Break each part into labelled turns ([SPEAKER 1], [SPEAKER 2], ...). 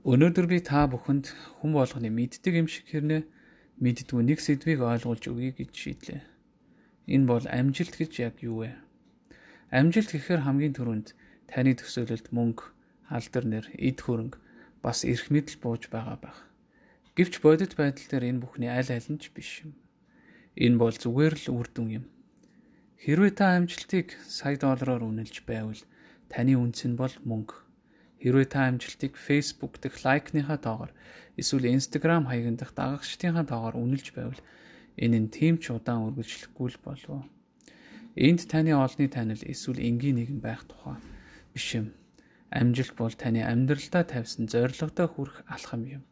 [SPEAKER 1] Өнөөдөр би та бүхэнд хүн болгоны мэддэг юм шиг хэрнээ мэддгүй нэг сэдвийг ойлгуулж өгье гэж шийдлээ. Энэ бол амжилт гэж яг юу вэ? Амжилт гэхээр хамгийн түрүүнд таны төсөөлөлд мөнгө, алдар нэр, эд хөрөнгө бас эрх мэдэл бууж байгаа байх. Гэвч бодит байдал дээр энэ бүхний аль аль нь ч биш юм. Энэ бол зүгээр л үр дүн юм. Хэрвээ та амжилтыг сая доллараар үнэлж байвал таны үнц нь бол мөнгө. Хэрвээ та амжилтыг Facebook дэх лайкныхаа тоогоор эсвэл Instagram хаягийн дах дагагчдынхаа тоогоор үнэлж байвал энэ нь тийм ч удаан үргэлжлэхгүй л болов. Энд таны олонний танил эсвэл энгийн нэгэн байх тухай биш юм. Амжилт бол таны амьдралдаа тавьсан зорилгодоо хүрэх алхам юм.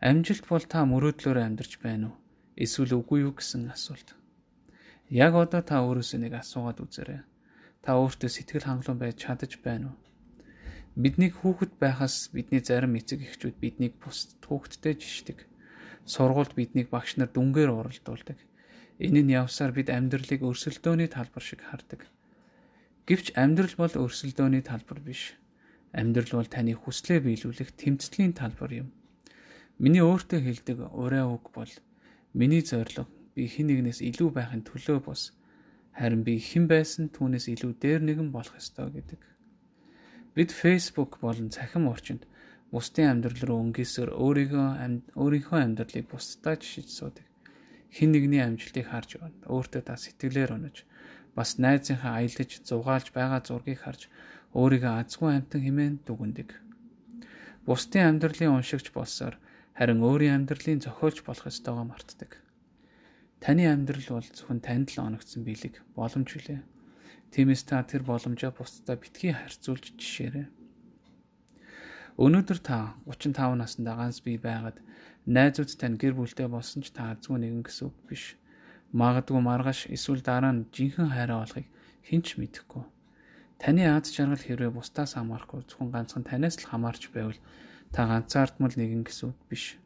[SPEAKER 1] Амжилт бол та мөрөөдлөөр амьдарч байна уу? Эсвэл үгүй юу гэсэн асуулт. Яг одоо та өөрөөсөө нэг асуугаад үзээрэй. Та өөртөө сэтгэл хангалуун байж чадаж байна уу? Бидний хүүхэд байхаас бидний зарим эцэг эхчүүд биднийг бус хүүхэдтэй жишдэг. Сургуульд биднийг багш нар дүнгээр уралдуулдаг. Энэ нь явсаар бид амьдралыг өрсөлдөөний талбар шиг хардаг. Гэвч амьдрал бол өрсөлдөөний талбар биш. Амьдрал бол таны хүслээ биелүүлэх тэмцлийн талбар юм. Миний өөртөө хэлдэг урай үг бол миний зорилго би хэн нэгнээс илүү байхын төлөө бос харин би хэн байсан түүнээс илүү дээр нэгэн болох ёстой гэдэг. Бид Facebook болон цахим орчинд бусдын амьдрал руу өнгөсөөр өөрийгөө өөрийнхөө амьдралыг бусдад жишиж суудаг. Хин нэгний амжилтыг харж байна. Өөртөө та сэтгэлээр өнөж бас найзынхаа аялаж зугаалж байгаа зургийг харж өөрийгөө азгүй амтан хэмээн дүгнэдэг. Бусдын амьдралын уншигч болсоор харин өөрийн амьдралын зохиолч болох ёстойгоо мартдаг. Таны амьдрал бол зөвхөн танд л оногдсон биелэг боломж үлээ. Тиймээс та тэр боломжоо бусдад битгий харьцуулж жишээрэй. Өнөөдөр та 35 наснда ганц бий байгаад найзууд тань гэр бүлтэй болсон ч та азгүй нэгэн гэсэн үг биш. Магадгүй маргааш эсвэл дараа нь жинхэнэ хайраа олохыг хинч мэдэхгүй. Таны аз жаргал хэрвээ бусдаас хамаарахгүй зөвхөн ганцхан танаас л хамаарч байвал та ганцаардмал нэгэн гэсэн үг биш.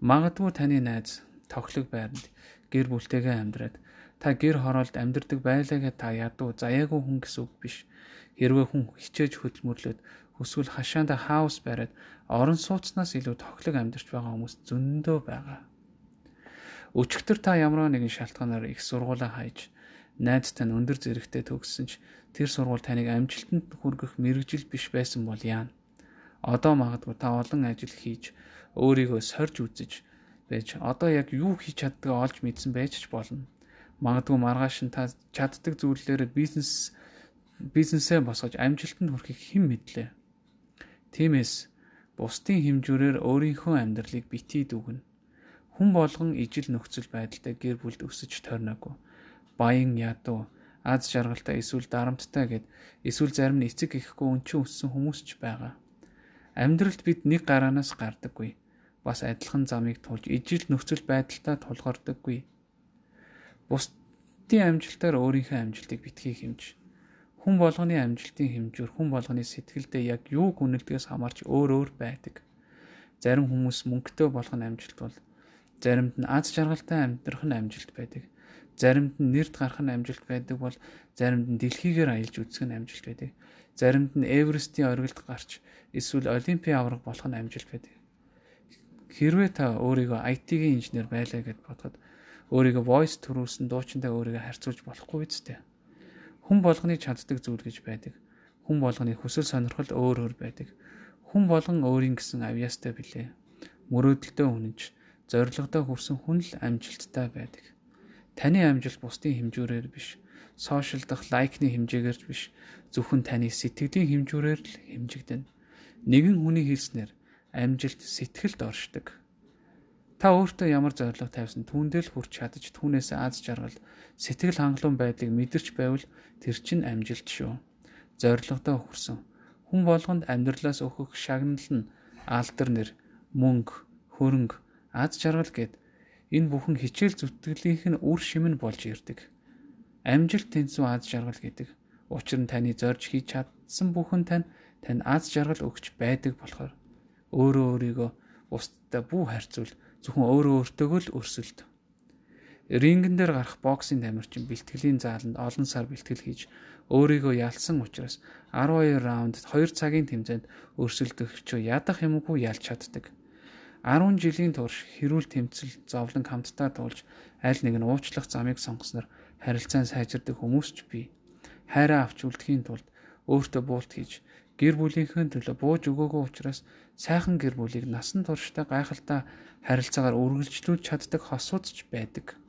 [SPEAKER 1] Магадгүй таны найз тоглог байранд гэр бүлтэйгээ амьдраад Та гэр хороолд амьдардаг байлаагээ та ядуу заяагүй хүн гэсэн үг биш. Хэрвээ хүн хичээж хөдөлмөрлөд хүсвэл хашаанда хаус бариад орон сууцнаас илүү тоглог амьдарч байгаа хүмүүс зөндөө байгаа. Өчигдөр та ямар нэгэн шалтгаанаар их сургуулаа хайж найзтай нь өндөр зэрэгтэй төгссөн ч тэр сургууль таныг амжилтанд хүргэх мэрэгжил биш байсан бол яана. Одоо магадгүй та олон ажил хийж өөрийгөө сорж үзэж байж одоо яг юу хийж чаддгаа олж мэдсэн байж ч болно магадгүй маргааш нь та чаддаг зүйлээр бизнес бизнесээ босгож амжилтанд хүрэхийг хэн мэдлээ. Тиймээс бусдын хэмжүүрээр өөрийнхөө амьдралыг битгий дүгнэ. Хүн болгон ижил нөхцөл байдалтай гэр бүлд өсөж тойрноогүй. Баян ядуу, аз жаргалтай эсвэл дарамттай гэд эсвэл зарим нь эцэг ихгүй өнчин өссөн хүмүүс ч байгаа. Амьдралд бид нэг гараанаас гардаггүй. Бас адилхан замыг тулж ижил нөхцөл байдалтай тулгардаггүй Бусдын амжилтаар өөрийнхөө амжилтыг битгий хэмж. Хүн болгоны амжилтын хэмжүүр хүн болгоны сэтгэлдээ яг юу гүнэлдгээс хамаарч өөр өөр байдаг. Зарим хүмүүс мөнгөтэй болох нь амжилт бол заримд нь аз жаргалтай амьдрах нь амжилт байдаг. Заримд нь нэрд гарах нь амжилт байдаг бол заримд нь дэлхийгээр аялж үзэх нь амжилт байдаг. Заримд нь Эверестийн оргилд гарч эсвэл Олимпийн авраг болох нь амжилт байдаг. Хэрвээ та өөрийгөө IT-ийн инженер байлаа гэд бодоход өөрийгөө voice төрүүлсэн дуучинтай өөрийгөө харьцуулж болохгүй үстэй. Хүн болгоны чаддаг зүйл гэж байдаг. Хүн болгоны хүсэл сонирхол өөр өөр байдаг. Хүн болгон өөрийн гэсэн авьяастай билээ. Мөрөөдөлтөө үнэнч, зоригтой хүрсэн хүн л амжилттай байдаг. Таны амжилт бусдын хэмжүүрээр биш, сошиал дах лайкны хэмжээгээр биш, зөвхөн таны сэтгэлийн хэмжүүрээр л хэмжигдэнэ. Нэгэн хүний хэлснээр амжилт сэтгэлд оршдог Та өөртөө ямар зорилго тавьсан түүндээ л хүрч чадаж түүнээс аз жаргал сэтгэл хангалуун байдлыг мэдэрч байвал тэр чинь амжилт шүү. Зорилгодоо хүрсэн. Хүн болгонд амьдралаас өгөх шагнал нь алдар нэр, мөнгө, хөрөнгө, аз жаргал гэд энэ бүхэн хичээл зүтгэлийнх нь үр шим нь болж ирдэг. Амжилт тэнцүү аз жаргал гэдэг. Учир нь таны зорж хийж чадсан бүхэн тань тань аз жаргал өгч байдаг болохоор өөрөө өөрийгөө бусдад бүү харьцуул Зөвхөн өөрөө өөртөөгөө л өрсөлд. рингэн дээр гарах боксing тамирчин бэлтгэлийн зааланд олон сар бэлтгэл хийж өөрийгөө ялсан учраас 12 раунд 2 цагийн тэмцээнд өрсөлдөгчөө ядах юмгүй ялж чаддаг. 10 жилийн турш хэрүүл тэмцэл зовлон хамтдаа туулж аль нэг нь уучлах замыг сонгосноор харилцаан сайжирдаг хүмүүс ч бий. Хайраа авч үлдэхийн тулд өөртөө буулт хийж гэр бүлийнхээ төлөө бууж өгөөгүй учраас сайхан гэр бүлийг насан туршдаа гайхалтай харилцаагаар үргэлжлүүлж чаддаг хосууд ч байдаг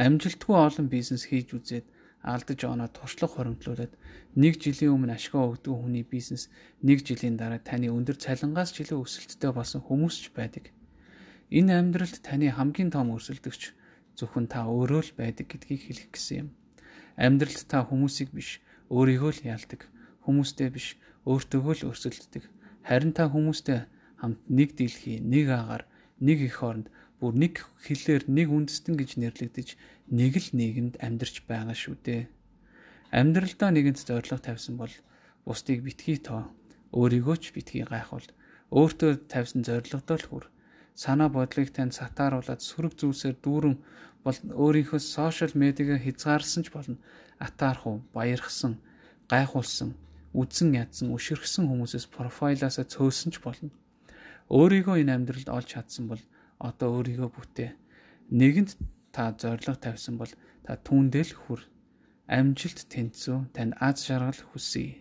[SPEAKER 1] амжилтгүй олон бизнес хийж үзээд алдаж оноо туршлага хоримтлуулад нэг жилийн өмнө ашгаа өгдөг хүний бизнес нэг жилийн дараа таны өндөр цалингаас ч илүү өсөлттэй болсон хүмүүс ч байдаг. Энэ амьдралд таны хамгийн том өрсөлдөгч зөвхөн та өөрөө л байдаг гэдгийг хэлэх гэсэн юм. Амьдралд та хүмүүсийг биш өөрийгөө л ялдаг. Хүмүүстэй биш өөртөөгөө л өрсөлддөг. Харин та хүмүүстэй хамт нэг дэлхий, нэг агаар, нэг эх оронд бүр нэг хэлээр нэг үндэстэн гэж нэрлэгдэж нэг л нийгэмд амьдарч байгаа шүү дээ. Амьдралдаа нэгэнт зориг тавьсан бол бусдыг битгий тоо, өөрийгөө ч битгий гайхуул, өөртөө тавьсан зоригдоо л хүр. Санаа бодлыг тань сатааруулад сөрөг зүйлсээр дүүрэн бол өөрийнхөө сошиал медиагаа хязгаарсан ч болно. Атаархуу, баярхсан, гайхуулсан, үдсэн ядсан, өшөргсөн хүмүүсээс профайлаасаа цөөсөн ч болно. Өөрийгөө энэ амьдралд олж чадсан бол одоо өөрийгөө бүтээ. Нэгэнд та зориг тавьсан бол та түүндэл хүр. Амжилт тэнцүү танд аз жаргал хүсье.